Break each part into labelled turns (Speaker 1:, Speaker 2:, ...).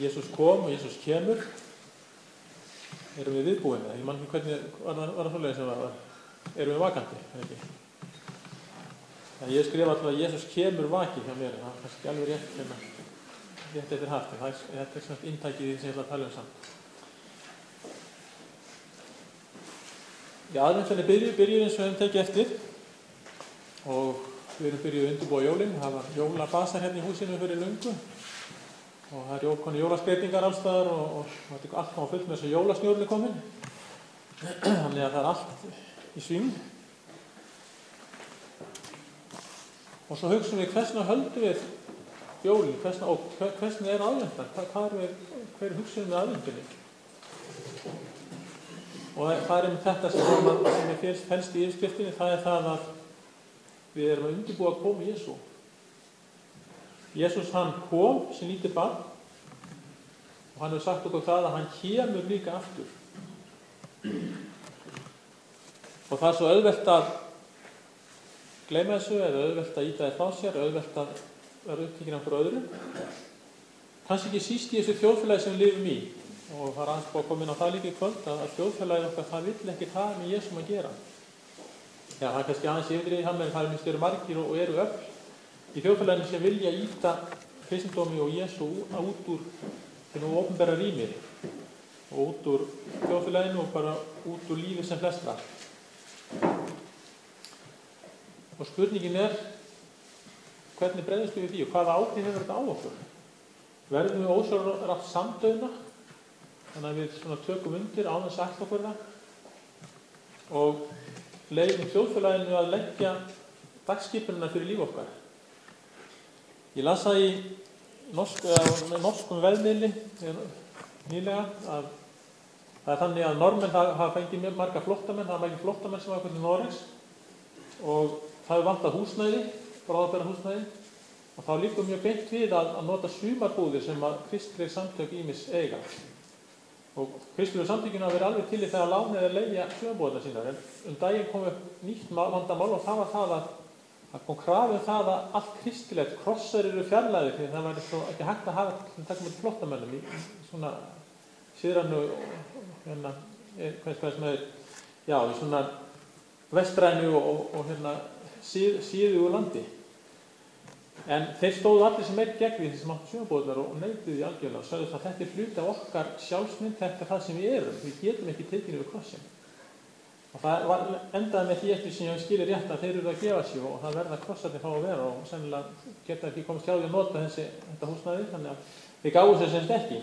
Speaker 1: Jésús kom og Jésús kemur erum við viðbúin það? Ég man ekki hvernig var það, svoleiðis sem var, erum við vakandi? Það ég skrifa alltaf að Jésús kemur vaki hjá mér, það er kannski alveg rétt hérna, rétt eftir haft, það er, er svona því sem ég ætla að tala um samt. Já, aðvendsvenni byrju, byrju eins og hefum tekið eftir og við erum byrjuð að undirbúa jólinn, það var jólabasar hérna í húsinu fyrir lungu og það er jókonni jólaskreitingar allstaðar og, og, og þetta er allt á fullt með þess að jólasnjórni komin þannig að það er allt í sving. Og svo hugsaum við hversna höldum við jólinn, hversna, og hversna er aðvendan, er við, hver er hugsaum við aðvendinni og það er um þetta sem, sem er fælst í yfirskriftinni, það er það að við erum að undirbúa að koma Jésu Jésús hann kom sem lítið barn og hann hefur sagt okkur það að hann kemur líka aftur. Og það er svo auðvelt að gleyma þessu eða auðvelt að íta þið frá sér, auðvelt að vera upptíkin af hverju öðru. Kanski ekki síst í þessu þjóðfélagi sem við lifum í og það er aðeins búið að koma inn á það líka í kvöld að þjóðfélagi okkar það vill ekki það með Jésum að gera. Já, það er kannski aðeins yfir í hann með það er mjög stjórn margir og eru öll í þjóðfélaginu sem vilja íta kristendómi og Jésu út úr þennu ofnbæra rými og út úr þjóðfélaginu og bara út úr lífi sem flestra. Og spurningin er hvernig breyðast við því og hvaða áhrif hefur þetta á okkur? Verðum við ósvara samdöðna þannig að við tökum undir á þess að okkur það og leiðum þjóðfélaginu að leggja dagskipunina fyrir líf okkar. Ég las það í norsk, norskum veðmiðli nýlega að það er þannig að normenn hafa fengið mjög marga flottamenn, það er margir flottamenn sem hafa komið til Norregs og það er vant að húsnæði, bráðabæra húsnæði og þá líkum mjög beint við að, að nota sumarbúðir sem að kristlega samtök ímis eiga. Og kristlega samtökinu hafa verið alveg til í þegar lánið er leiðja sumarbúðina sína en um daginn kom upp nýtt vandamál og það var það að það kom krafið það að allt kristilegt krossar eru fjarlæði því það væri svo ekki hægt að hafa til að taka með flottamennum í svona síðrannu hérna, hvað sem er já, í svona vestrænu og, og, og hérna síð, síðu úr landi. En þeir stóðu allir sem er gegn því sem áttu sjónabóðlar og neytið í algjörlega og sagði að þetta er hluti af okkar sjálfsmynd þetta er það sem við erum, við getum ekki tekið yfir krossin Og það var, endaði með því eftir sem ég skilir rétt að þeir eru að gefa sér og það verða krossarnir fá að vera og sennilega geta ekki komist hjá því að nota þessi, þetta húsnæði þannig að þeir gáðu sér semst ekki.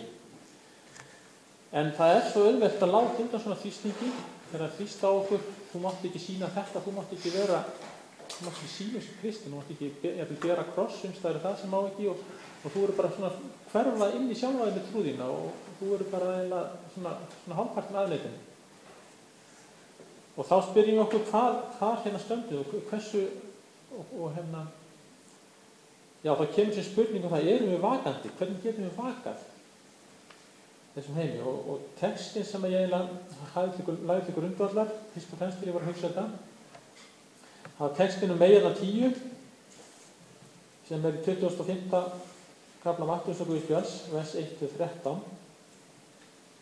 Speaker 1: En það er svo auðvelt að láta undan svona þýstingi þegar það þýst á okkur, þú mátt ekki sína þetta, þú mátt ekki vera, þú mátt ekki sína þessu kristi, þú mátt ekki be, bera krossums, það er það sem má ekki og, og þú eru bara svona hverfa inn í sjálfæðinu trúðina og þú eru bara svona, svona hálfpartin aðleitinni. Og þá spyrjum við okkur hvað, hvað hérna stöndið og hversu og, og hérna já þá kemur sér spurning og það erum við vakandi, hvernig getum við vakað þessum heimi og, og textin sem ég eiginlega lagði til grundvallar, fyrst og fremst þegar ég var að hugsa þetta það var textin um meginna tíu sem er í 2005. kapla Mattius og Guðspjáls vers 1-13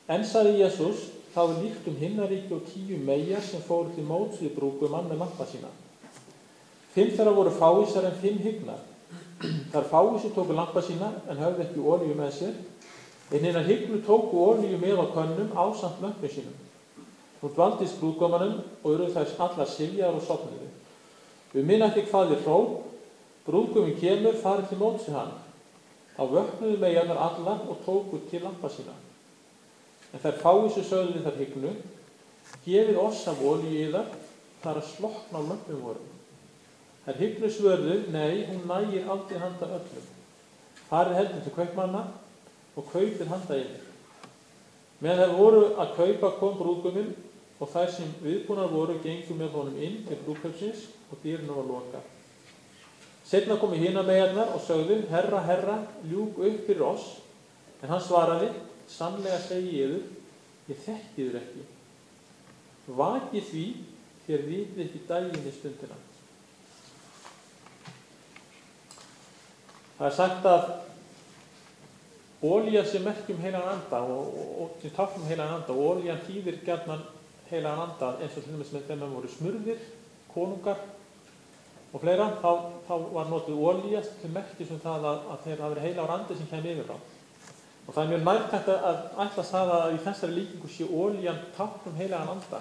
Speaker 1: En saði Jésús þá er líkt um himnaríki og tíu megar sem fóru til móts við brúkumann með lampa sína. Fimm þeirra voru fáísar en fimm hygnar. Þar fáísi tóku lampa sína en höfðu ekki ólíu með sér, en hinn að hygnu tóku ólíu með á könnum ásamt lömpum sínum. Nú dvaldist brúkumanum og eru þess allar siljar og sopniðu. Við minna ekki hvað er hróp, brúkuminn kemur farið til móts við hann. Þá vöknuðu megarnar allar og tóku til lampa sína. En þær fáið sér sögðu við þar hygnu, gefið oss af olíu í þar, þar að slokna á lömpum vorum. Þær hygnu svörðu, nei, hún nægir aldrei handa öllum. Farið heldur til kaupmanna og kaupir handa yfir. Meðan þær voru að kaupa kom brúðguminn og þær sem viðbúnar voru gengum með honum inn til brúðkaupsins og dýrinu var loka. Setna komi hína megarnar og sögðu, herra, herra, ljúk upp fyrir oss, en hann svaraði, sannlega segi ég þur, ég þekki þur ekki. Vaki því þér vitið ekki daginn í stundina. Það er sagt að ólíja sem merkjum heilagan anda og, og, og sem táknum heilagan anda og ólíjan þýðir gjarnan heilagan anda eins og til dæmis með þeim að voru smurðir, konungar og fleira, þá, þá var notið ólíja til merkjum sem það að, að þeir hafa verið heilagan andi sem kemur yfir á. Og það er mjög nærtækt að ætla það að í þessari líkingu sé ólíjan táknum heilagan anda.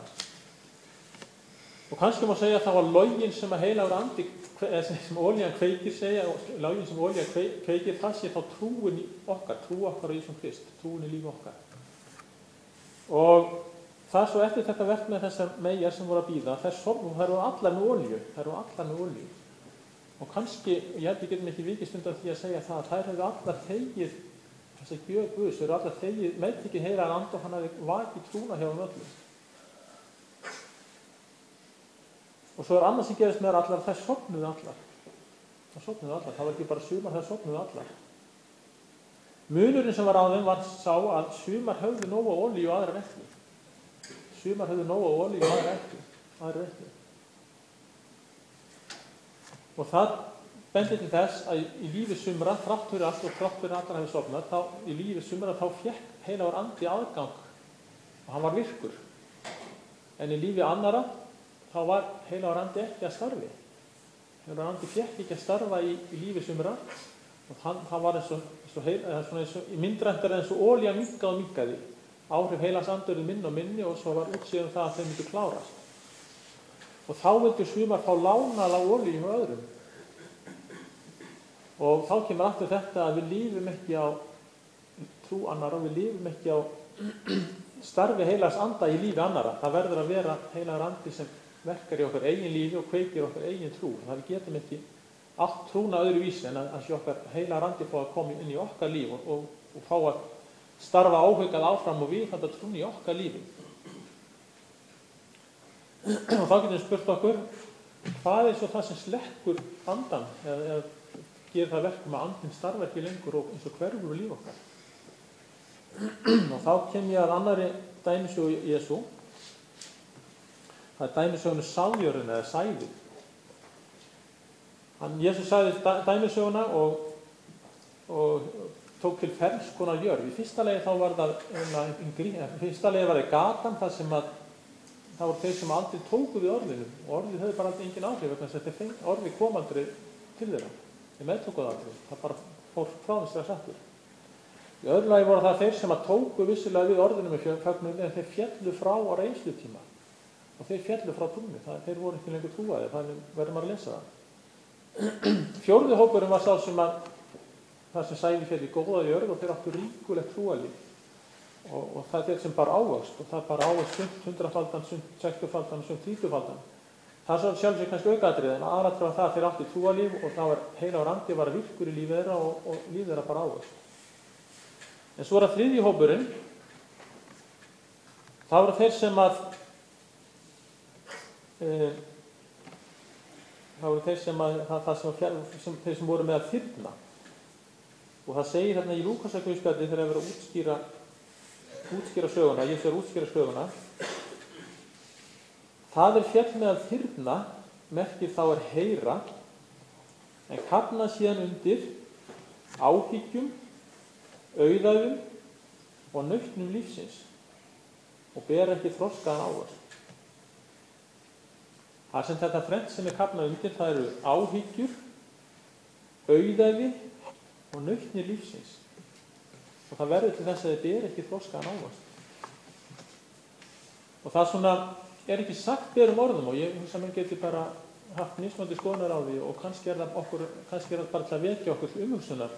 Speaker 1: Og kannski má segja að það var lögin sem að heilagur andi, eða sem ólíjan kveikir segja, lögin sem ólíjan kveikir, það sé þá trúin í okkar, trú okkar á Ísum Krist, trúin í lífi okkar. Og það er svo eftir þetta verk með þessar megar sem voru að býða, þær, þær eru allar með ólíu, þær eru allar með ólíu. Og kannski, ég held getum ekki vikist undan því að segja það, að þær hefur allar þegið, þess að gjög Guðs, eru allar þegið, meðtikið heilagur andi og hann hefði vakið trúna hjá um öllum. Og svo er annað sem gerist með allar, það sopnuðu allar. Það sopnuðu allar, það var ekki bara sumar, það sopnuðu allar. Munurinn sem var á þeim var sá að sumar höfðu nógu ólíu og aðra ekki. Sumar höfðu nógu ólíu og aðra ekki. Aðra ekki. Og það bendir til þess að í lífi sumra, þrátt fyrir allt og þrátt fyrir allar hefði sopnað, þá í lífi sumra þá fjekk heilagur andi aðgang og hann var virkur. En í lífi annara þá var heilagur andi ekki að starfi. Heilagur andi fjekk ekki að starfa í, í lífi sumra og hann, hann var eins og, eins og, heil, eins og myndrændar eins og ólja minkað og minkaði. Áhrif heilags andurinn minn og minni og svo var útsíðum það að þeim myndi klárast. Og þá vildi sumar fá lánaða ólíu hjá öðrum. Og þá kemur aftur þetta að við lífum ekki á trú annara við lífum ekki á starfi heilags anda í lífi annara. Það verður að vera heilagur andi sem verkar í okkar eigin lífi og kveikir okkar eigin trú. Það við getum ekki allt trúna öðru vísi en að sé okkar heila randi fá að koma inn í okkar líf og, og, og fá að starfa áhugað áfram og við þetta trúna í okkar lífi. Og þá getum við spurt okkur, hvað er svo það sem slekkur andan eða gerir það verkum að andin starfa ekki lengur og eins og hverfur við líf okkar? Og þá kem ég að annari dæmisjóðu Jésu Það er dæmisögunu sájörun eða sæði. Hann, Jésu sæði dæmisöguna og, og tók til ferns konar jörg. Í fyrsta legi þá var það, í fyrsta legi var það gatan þar sem að það voru þeir sem aldrei tóku við orðinu orðið höfðu bara aldrei engin áhrif orðið kom aldrei til þeirra sem meðtökuð aldrei. Það bara fór frá þeim strax aftur. Í öðru lagi voru það þeir sem að tóku vissilega við orðinu með fögnuðinu en þeir fjallu frá á reynslu tíma og þeir fjallu frá trúni. Það, þeir voru ekki lengur trúaði, þannig verður maður að lesa það. Fjórði hópurum var sá sem að það sem sæði fjalli góðaði örg og þeir áttu ríkulegt trúalið og, og það er þeir sem bara ávöxt og það bara ávöxt 100-faldan, 60-faldan, 70-faldan Það er sjálf sér kannski aukaðrið en aðratrið var það að þeir áttu trúalíf og það var heila á randi var virkur í lífið þeirra og, og lífið þeirra bar ávast. En svo er að þriðji hópurinn, það voru þeir sem að það voru þeir sem, að, það, það sem, sem, þeir sem voru með að þyrna og það segir hérna í Lúkasakauðspjalli þegar það verið að útskýra útskýra söguna, ég sér útskýra söguna það er fjall með að þyrna merkir þá er heyra en kapna síðan undir áhyggjum auðæfum og nöftnum lífsins og ber ekki þroskaðan ávast Það sem þetta þrennt sem er kafnað undir, það eru áhyggjur, auðæfi og nautni lífsins. Og það verður til þess að þetta er ekki þroskaðan ávast. Og það svona er ekki sagt berum orðum og ég hugsa að mann getur bara haft nýsmöndi skoðunar á því og kannski er það, okkur, kannski er það bara til að vekja okkur umhugsunar.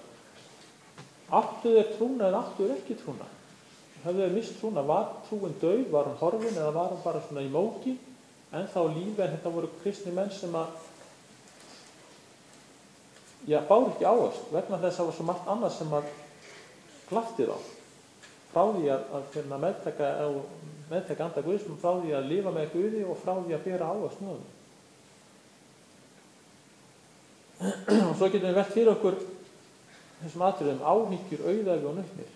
Speaker 1: Aftur er trúna eða aftur er ekki trúna. Hafðu þau mist trúna, var trúin dög, var hún horfin eða var hún bara svona í móki? en þá lífi en þetta voru kristni menn sem að já, bári ekki áherslu vegna þess að það var svo margt annað sem að glafti þá frá því að, að, að meðtaka meðtaka anda Guðsum, frá því að lifa með Guði og frá því að bera áherslu og svo getum við velt fyrir okkur þessum atriðum áhyggjur, auðæfi og nöfnir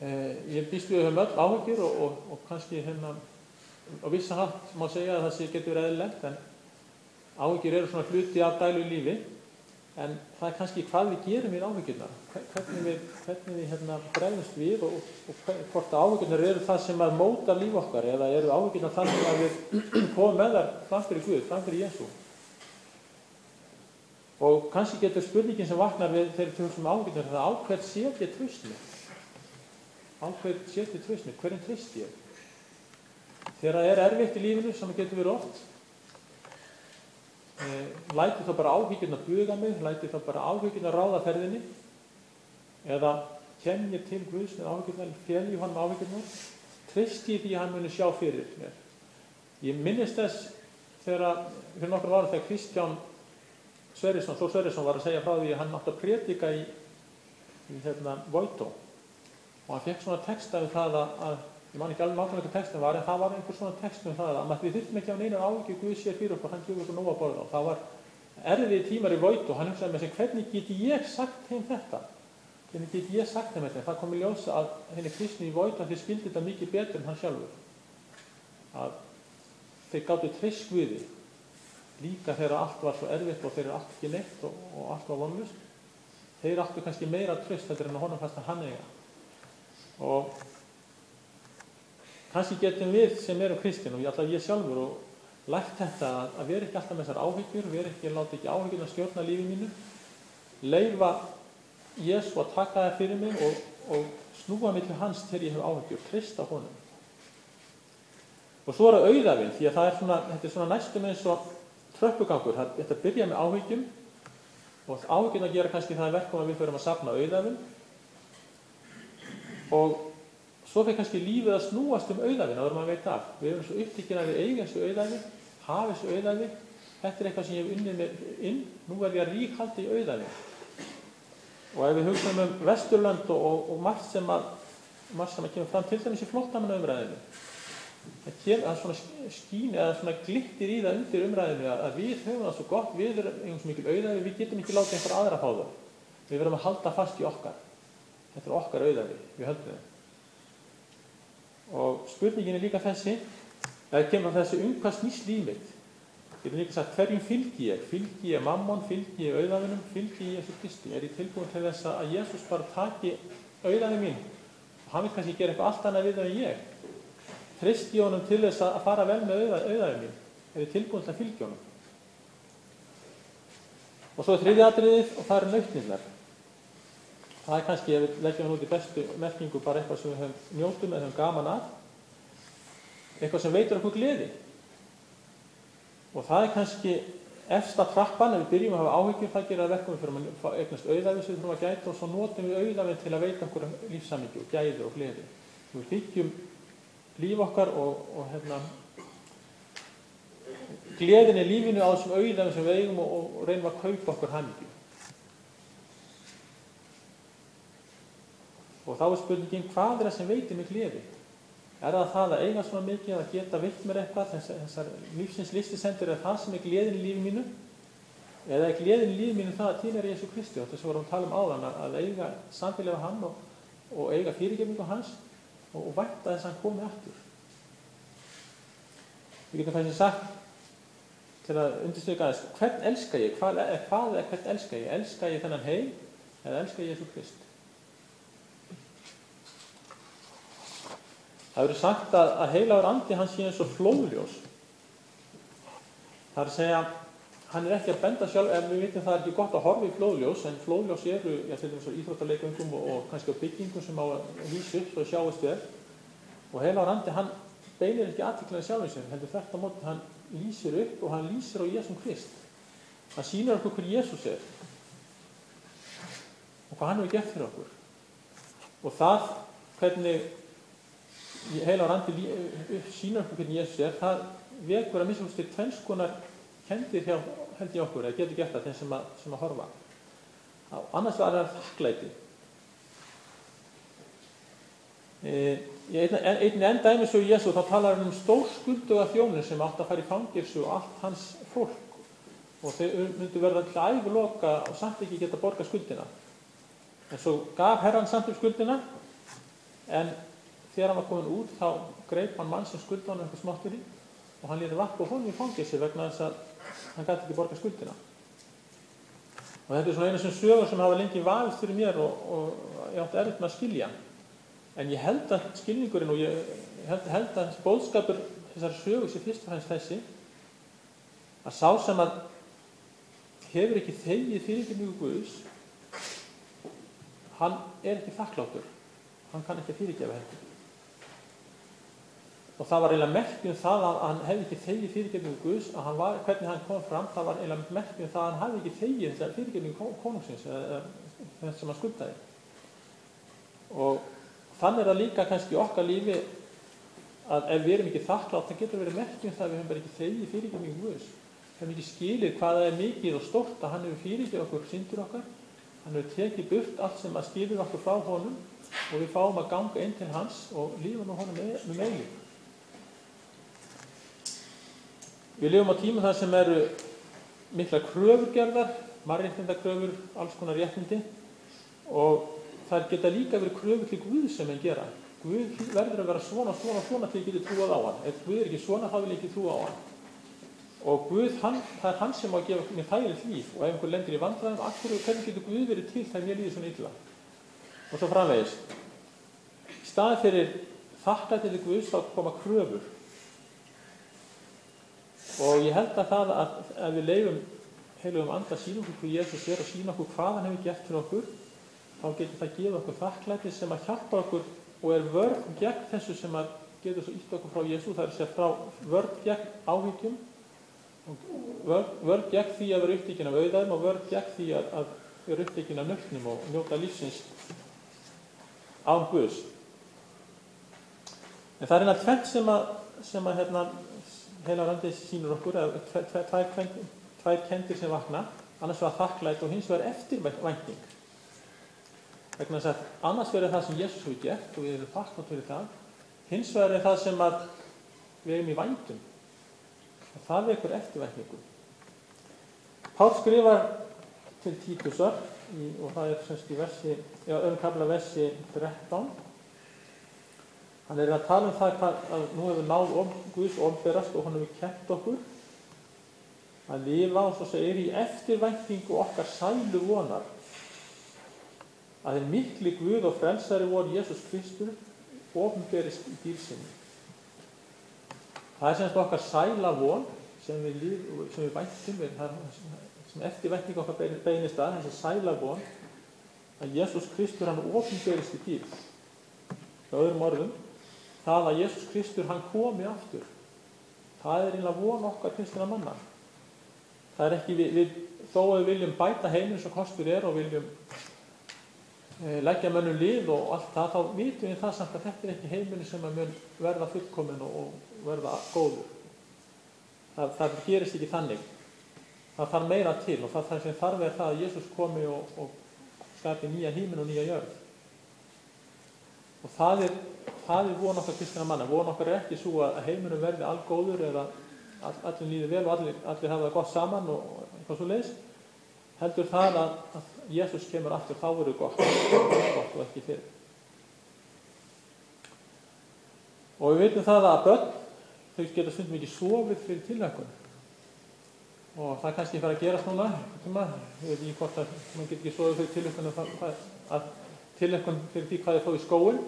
Speaker 1: Eh, ég býst við höfum öll áhengir og, og, og kannski hérna á vissan hatt má segja að það sé getur eðlilegt en áhengir eru svona hluti af dælu lífi en það er kannski hvað við gerum við áhyggjurnar, hvernig við, hvernig við hérna, bregðumst við og, og hvort áhyggjurnar eru það sem að móta líf okkar eða eru áhyggjurnar þannig að við komum með þar fram fyrir Guð, fram fyrir Jésu. Og kannski getur spurningin sem vaknar við þegar við tökum áhyggjurnar það á hvert set ég tröstni? Á hvert set ég tröstni? Hverjum tröst ég? Þegar það er erfitt í lífinu sem getur verið oft læti þá bara áhyggjurna buga mig, læti þá bara áhyggjurna ráða ferðinni eða kem ég til Guðs með áhyggjurna, fel ég hann með áhyggjurna, trist ég því að hann muni sjá fyrir mér. Ég minnist þess þegar, fyrir nokkur ára þegar Kristján Sverrisson, Þór Sverrisson var að segja frá því að hann átti að prétika í, í hérna, Vóitó og hann fekk svona texta um það að, ég man ekki alveg nákvæmlega hvað textin var en það var einhver svona text um það að við þurfum ekki á neina ávikið Guð sér fyrir okkur hann gefur okkur nóga borða. Og það var erfið tímar í og hann hugsaði með sig hvernig get ég sagt þeim þetta hvernig get ég sagt þeim þetta? Það kom í ljósa að henni kristni í Vóit að þeir skildi þetta mikið betur en hann sjálfur. Að þeir gáttu treysk við því líka þegar allt var svo erfitt og þeir eru allt ekki neitt og, og allt var vonlust þeir áttu kannski meira tröst þetta en að honum fast að hann eiga. Og kannski getum við sem erum kristin og ég, alltaf ég sjálfur og lært þetta að, vera ekki alltaf með þessar áhyggjur, vera ekki, láta ekki áhyggjurna stjórna lífið mínu, leifa Jésu að taka það fyrir mig og, og snúa mig til hans til ég hef áhyggjur, trista honum. Og svo er það auðafinn, því að það er svona, þetta er svona næstum eins og tröppugangur, þetta byrja með áhyggjum og áhyggjurna gera kannski það verkum að við förum að sapna auðafinn og svo fyrir kannski lífið að snúast um auðafinn áður maður veit af. Við erum svo upptíkin að við eigum þessu auðafi, hafa þessu auðafi, þetta er eitthvað sem ég hef unnið með inn, nú er ég að ríkhaldi í auðafi. Og ef við hugsaum um Vesturland og, og, og margt sem að, margt sem að kemur fram til dæmis í flóttamanna umræðinu, það kemur að svona skín eða svona glittir í það undir umræðinu að, að við höfum það svo gott, við erum svo mikil auðafi, við getum ekki látið einhver aðra fá það. Við verðum að halda fast í okkar. Þetta er okkar auðafi, við höldum það og spurningin er líka þessi eða kemur þessi um hvað snýst lífið ég er líka sagt hverjum fylgi ég? Fylgi ég mammon, fylgi ég auðafinum fylgi ég Jésu Kristi, er ég tilbúin til þess að Jésús bara taki auðafin mín? Og hann vil kannski gera eitthvað allt annað við það en ég. Trist ég honum til þess að fara vel með auðafin mín? Er ég tilbúin til að fylgja honum? Og svo er þriði atriðið og það eru nautnirnar. Það er kannski, ef við leggjum út í bestu merkingu bara eitthvað sem við höfum njótum eða höfum gaman að eitthvað sem veitur okkur gleði og það er kannski efsta trappan, ef við byrjum að hafa áhyggjur það gerir að verkum við fyrir að eignast auðafi sem við þurfum að gæta og svo notum við auðafi til að veita okkur lífsamíkju og gæði og gleði. Við byggjum líf okkar og, og hérna gleðin er lífinu á þessum auðafi sem við eigum og, og reynum að kaupa okkur hamíkju og þá er spurningin hvað er það sem veitir mig gleði er það það að eiga svona mikið að geta vilt mér eitthvað? Þessar, þessar lífsins listisendur er það sem er gleðin í lífi mínu? Eða er gleðin í lífi mínu það að týna er Jésu Kristi? Og þess að vorum að tala um áðan að, eiga samfélag á hann og, og eiga fyrirgefningu hans og, og vænta þess að hann komi aftur. Við getum fæsið sagt til að undirstöka aðeins hvern elska ég, hvað er, er hvern elska ég? Elska ég þennan heim eða elska ég Jésu Krist Það verður sagt að, að heilagur andi hans sé eins og flóðljós. Það er að segja, hann er ekki að benda sjálf, ef við vitum það er ekki gott að horfa í flóðljós, en flóðljós eru, já, til dæmis á íþróttaleikungum og, og kannski á byggingum sem á upp og sjáast vel. Og heilagur andi, hann beinir ekki aðtiklega sjálfins sér, heldur þetta á móti, hann lýsir upp og hann lýsir á Jésum Krist. Hann sýnir okkur hver Jésús er og hvað hann hefur gert fyrir okkur. Og það, hvernig heila á randi sína okkur hvernig Jésús er, það vekur að mislusti tvennskonar kendir hjá held ég okkur, eða getur gert það þeim sem að, sem að horfa. Á, annars var það þakklæti. E, einn ein enn dæmis og Jésú þá talar hann um stórskulduga þjónir sem átt að fara í fangirsu og allt hans fólk og þau myndu verða æguloka og samt ekki geta borga skuldina. En svo gaf herran samt um skuldina en þegar hann var komin út þá greip hann mann sem skulda hann eitthvað smáttur í og hann lítið vappa og honum í fangilsi vegna þess að hann gæti ekki borga skuldina. Og þetta er svona eina sem sögur sem hafa lengi valist fyrir mér og, og ég átti erfitt með að skilja. En ég held að skilningurinn og ég held, held að bóðskapur þessar sögur sé fyrst og fremst þessi að sá sem að hefur ekki þegið fyrirgefningu Guðs hann er ekki þakkláttur. Hann kann ekki fyrirgefa heldur og það var eiginlega merkjum það að hann hefði ekki þegið fyrirgefningu Guðs að hann var, hvernig hann kom fram það var eiginlega merkjum það að hann hefði ekki þegið þessar fyrirgefningu konungsins þess sem hann skuldaði. Og þannig er það líka kannski okkar lífi að ef við erum ekki þakklátt það getur verið merkjum það að við höfum bara ekki þegið fyrirgefningu Guðs. Hefum ekki skilið hvað það er mikið og stort að hann hefur fyrirgeð okkur syndir okkar. Hann hefur tekið burt allt sem að skilur okkur frá honum og við fáum að ganga inn til hans og lífa nú honum með, með meilin Við lifum á tíma þar sem eru mikla kröfurgerðar marréttindakröfur, alls konar réttindi. Og það geta líka verið kröfur til Guð sem en gera. Guð verður að vera svona, svona, svona til að geta trúað á hann. Ef Guð er ekki svona, þá vil ég ekki trúa á hann. Og Guð, hann, það er hann sem á að gefa mér þægilegt líf. Og ef einhver lendir í vandræðum akkur, hvernig getur Guð verið til þegar mér líður svona illa? Og svo framvegis. Staði fyrir þakklætið Guðs þá koma kröfur og ég held að það að, að við leifum heilugum anda sína okkur hvað Jésús er og sína okkur hvað hann hefur gert fyrir okkur þá getur það gefa okkur þakklætið sem að hjálpa okkur og er vörð gegn þessu sem að getur svo ítt okkur frá Jésús það er að segja frá vörð gegn áhyggjum vörð gegn því að vera upptíkin af auðæðum og vörð gegn því að, að vera upptíkin af nöfnum og njóta lífsins án Guðs. En það er eina tvent sem að, sem að hérna, heila randið sínur okkur, tvær, tvær kendir sem vakna, annars var þakklætt og hins vegar eftirvænting. Vegna þess að annars verður það sem Jésús hefur gert og við erum þakklátt fyrir það, hins er það sem að við erum í væntum og það vekur eftirvækningu. Pál skrifar til Títusar og það er semst í versi, já, öðrumkabla versi 13. Hann er að tala um það að nú hefur náð om, Guðs omberast og hann hefur kent okkur að lifa og svo segir í eftirvækningu okkar sælu vonar að þeir mikli Guð og frelsari voru Jésús Kristur ofnberist í dýrsinni. Það er semst okkar sæla von sem við, sem við væntum, sem eftirvænting okkar beinist að, þessi sæla von að Jésús Kristur hann ofnberist í dýr. Það öðrum orðum, það að Jésús Kristur hann komi aftur. Það er einlega von okkar kristina manna. Það er ekki við, við þó að við viljum bæta heiminn sem kostur er og viljum e, leggja mönnum lið og allt það, þá vitum við það samt að þetta er ekki heiminn sem að mun verða fullkominn og, og verða góður. Það, það gerist ekki þannig. Það þarf meira til og það sem þarf er það að Jésús komi og, og skapi nýja hímin og nýja jörð. Og það er, það er von okkar kristina manna. Von okkar er ekki svo að heiminum verði allgóður eða all, allir líði vel og allir, allir hafa það gott saman og eitthvað svo leiðis. Heldur það að, að Jésús kemur aftur þá verður gott, gott og ekki fyrir. Og við veitum það að börn þau geta stundum ekki sofið fyrir tilhækkun og það kannski fara að gerast núna tíma. ég veit ekki hvort að maður getur ekki sofið fyrir tilhækkun að tilhækkun fyrir því hvað er þá í skóin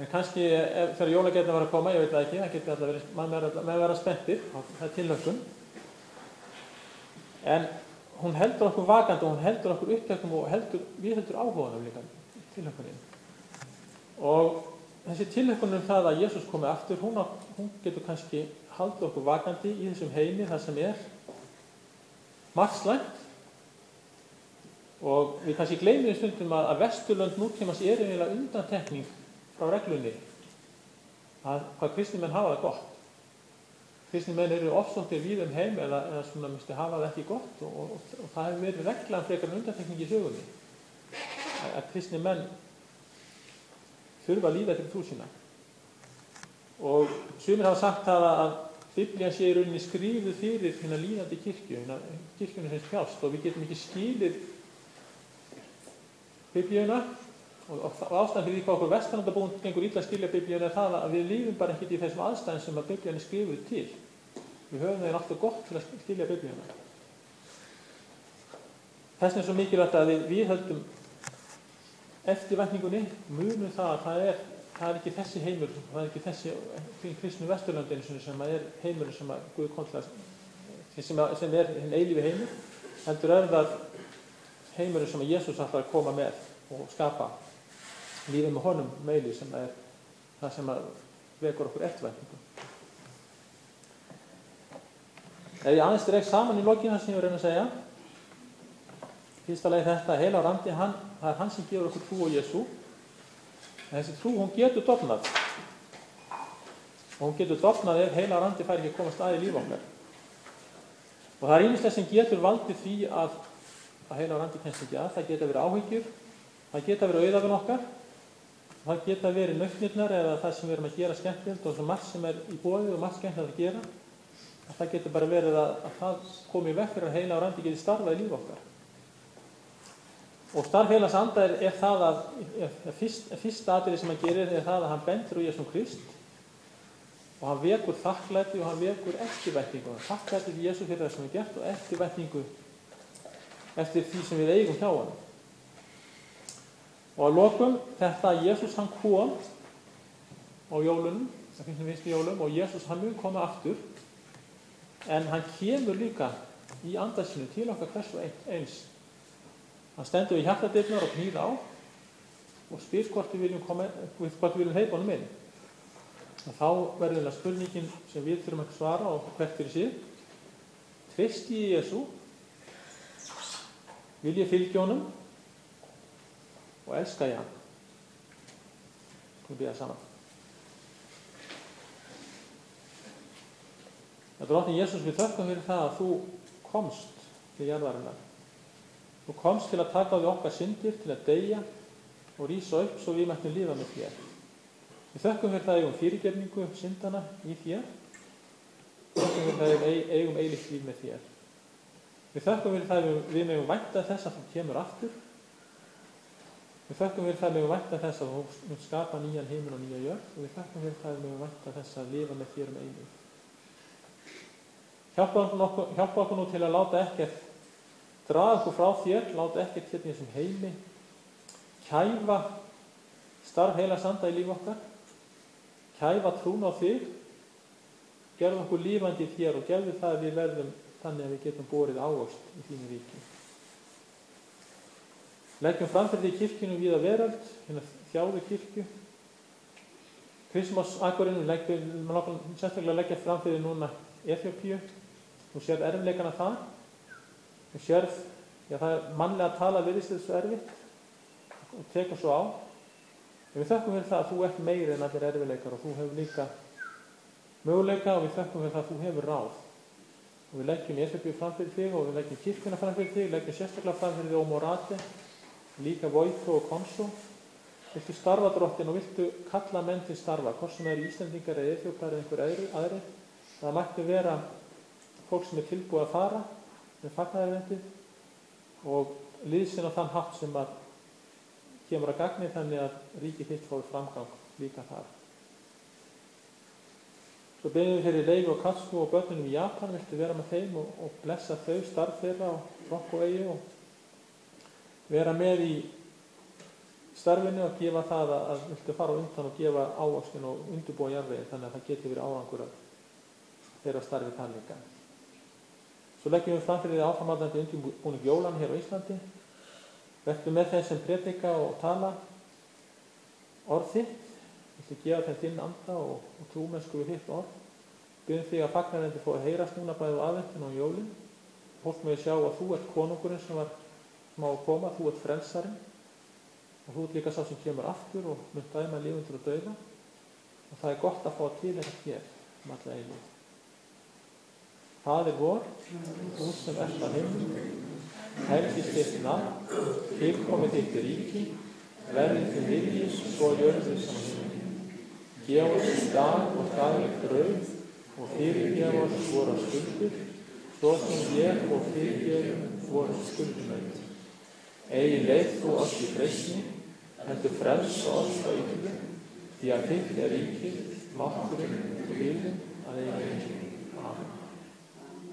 Speaker 1: en kannski ef, þegar jólagetna var að koma ég veit það ekki, það getur alltaf verið maður með að vera spenntir, það er tilhækkun en hún heldur okkur vakandi og hún heldur okkur upptökum og heldur, við heldur áhugaðum líka tilhækkunin og þessi tilhækkunum það að Jésús komi aftur, hún, hún getur kannski haldið okkur vakandi í þessum heimi það sem er. Margslægt og við kannski gleymið stundum að, að Vesturlönd nútímas er eiginlega undantekning frá reglunni að hvað kristnimenn hafa það gott. Kristnimenn eru ofsóttir við um heim eða, eða svona misti hafa það ekki gott og, og, og, og það hefur verið reglan frekar undantekning í sögunni að, að kristnimenn þurfa að líða til trú sína og sumir hafa sagt það að Biblían sé í rauninni skrifuð fyrir hérna líðandi kirkju hérna kirkjunum sem skjást og við getum ekki skilir Biblíuna og, og ástæðan fyrir því hvað okkur vestanandabúnd gengur illa að skilja Biblíuna er það að við lífum bara ekkert í þessum aðstæðin sem að Biblían er skrifuð til. Við höfum þeir alltaf gott til að skilja Biblíuna. Þess vegna er svo mikilvægt að við viðhöldum eftirvækningunni, munum það að það er, það er ekki þessi heimur, það er ekki þessi kristnu vesturlandinu sem er heimur sem að Guð að, sem, sem er hinn eilífi heimur, heldur er það heimur sem Jésús ætlar að koma með og skapa lífið með honum meili sem er það sem að vekur okkur eftirvækningu. Ef ég aðeins dreg saman í lokinu sem ég að reyna að segja, fyrsta lagi þetta, heila á randi, hann, það er hann sem gefur okkur trú á Jésu. En þessi trú, hún getur dofnað. Og hún getur dofnað ef heila á randi fær ekki að komast að í líf okkar. Og það er einnig sem getur valdið því að, að heila á randi kennst ekki að. Það geta verið áhyggjur, það geta verið auðafinn okkar, það geta verið nöfnirnar eða það sem við erum að gera skemmtilegt og svo margt sem er í bóði og margt skemmtilegt að gera. Að það getur bara verið að, að það komi vekk fyrir að heila á randi geti starfað í líf okkar. Og starfhélags anda er, það að, er fyrst, fyrsta atriði sem hann gerir er það að hann bendur úr Jésum Krist og hann vekur þakklæti og hann vekur eftirvætningu. Þakklæti fyrir Jésu fyrir það sem er gert og eftirvætningu eftir því sem við eigum hjá hann. Og að lokum þetta að Jésús hann kom á jólunum, það finnst við vist í jólum, og Jésús hann mun koma aftur, en hann kemur líka í andarsinu til okkar hvers og eins. Hann stendur í hjartadyrnar og knýða á og spyr hvort við viljum, viljum heipa honum inn. Og þá verður það spurningin sem við þurfum að svara og hvert fyrir síð. Trist ég Jésu? Vil ég fylgja honum? Og elska ég hann? Þú byrja saman. Það er dróttin Jésús við þökkum fyrir það að þú komst til jarðarinnar. Þú komst til að taka á því okkar syndir, til að deyja og rýsa upp svo við mættum lifa með þér. Við þökkum fyrir það eigum fyrirgefningu syndana í þér. Við þökkum fyrir það eigum eilitt líf með þér. Við þökkum fyrir það við meðum vænta þess að þú kemur aftur. Við þökkum fyrir það við meðum vænta þess að mun skapa nýjan heiminn og nýja jörg og við þökkum fyrir það við meðum vænta þess að lifa með þér um eilíf. Hjálpa okkur, hjálpa okkur nú til að láta ekkert draga okkur frá þér, láta ekkert hérna í þessum heimi, kæfa starf heila sanda í líf okkar, kæfa trún á þig, gerð okkur lífandi þér og gerðu það að við verðum þannig að við getum borið ávöxt í þínu ríki. Leggjum framfyrir því kirkjunum við að veröld, hérna þjáðu kirkju. Við leggjum sérstaklega leggja framfyrir núna Eþjópíu, þú sér erfleikana það og sérð, já það er mannlega að tala virðist þessu erfitt og tekur svo á. En við þökkum fyrir það að þú ert meiri en allir erfileikar og þú hefur líka möguleika og við þökkum fyrir það að þú hefur ráð. Og við leggjum Jésupið fram fyrir þig og við leggjum kirkuna fram fyrir þig, leggjum sérstaklega fram fyrir þig Ómorati, líka Voito og Konso. Viltu starfa drottin og viltu kalla menn til starfa, hvort sem er Íslandingar eða Eþjópar eða einhver aðri. Það mætti vera fólk sem er tilbúið að fara með fagnæðarvendið og liðsinn á þann hatt sem að kemur að gagni þannig að ríki þitt fóður framgang líka þar. Svo beinum við hér í Leifi og Katsu og börnunum í Japan, viltu vera með þeim og, og blessa þau starf þeirra og rokk og eigi og vera með í starfinu og gefa það að, að viltu fara undan og gefa ávastin og undurbúa jarðvegi þannig að það getur verið árangur þeirra starfi það líka. Svo leggjum við fram fyrir því áframaldandi undirbúning jólan hér á Íslandi. Verðum með þeim sem predika og tala orð þitt. Viltu gefa þeim þinn anda og, og trúmennsku við þitt orð. Byrjum því að fagnarlendi fóði heyrast núna bæðið á aðvendin og jólin. Fólk með sjá að þú ert konungurinn sem var sem á að koma, þú ert frelsarinn og þú ert líka sá sem kemur aftur og mun dæma lífundur og dauða. Og það er gott að fá til þetta hér um alla eilíð. Fadir vor, þú sem ert að heimil, helgist þitt nafn, tilkomið þitt ríki, verðið þinn viljið, svo jörðu sem heimil. Gef oss í dag og daglegt brauð og fyrirgef oss voru skuldir, svo sem ég og fyrirgefum voru skuldumönd. Egi leið þú oss í freysni, heldur frelsa oss á ykkur, því að þitt er ríkið, mátturinn og vilin að eiga ykkur. Amen.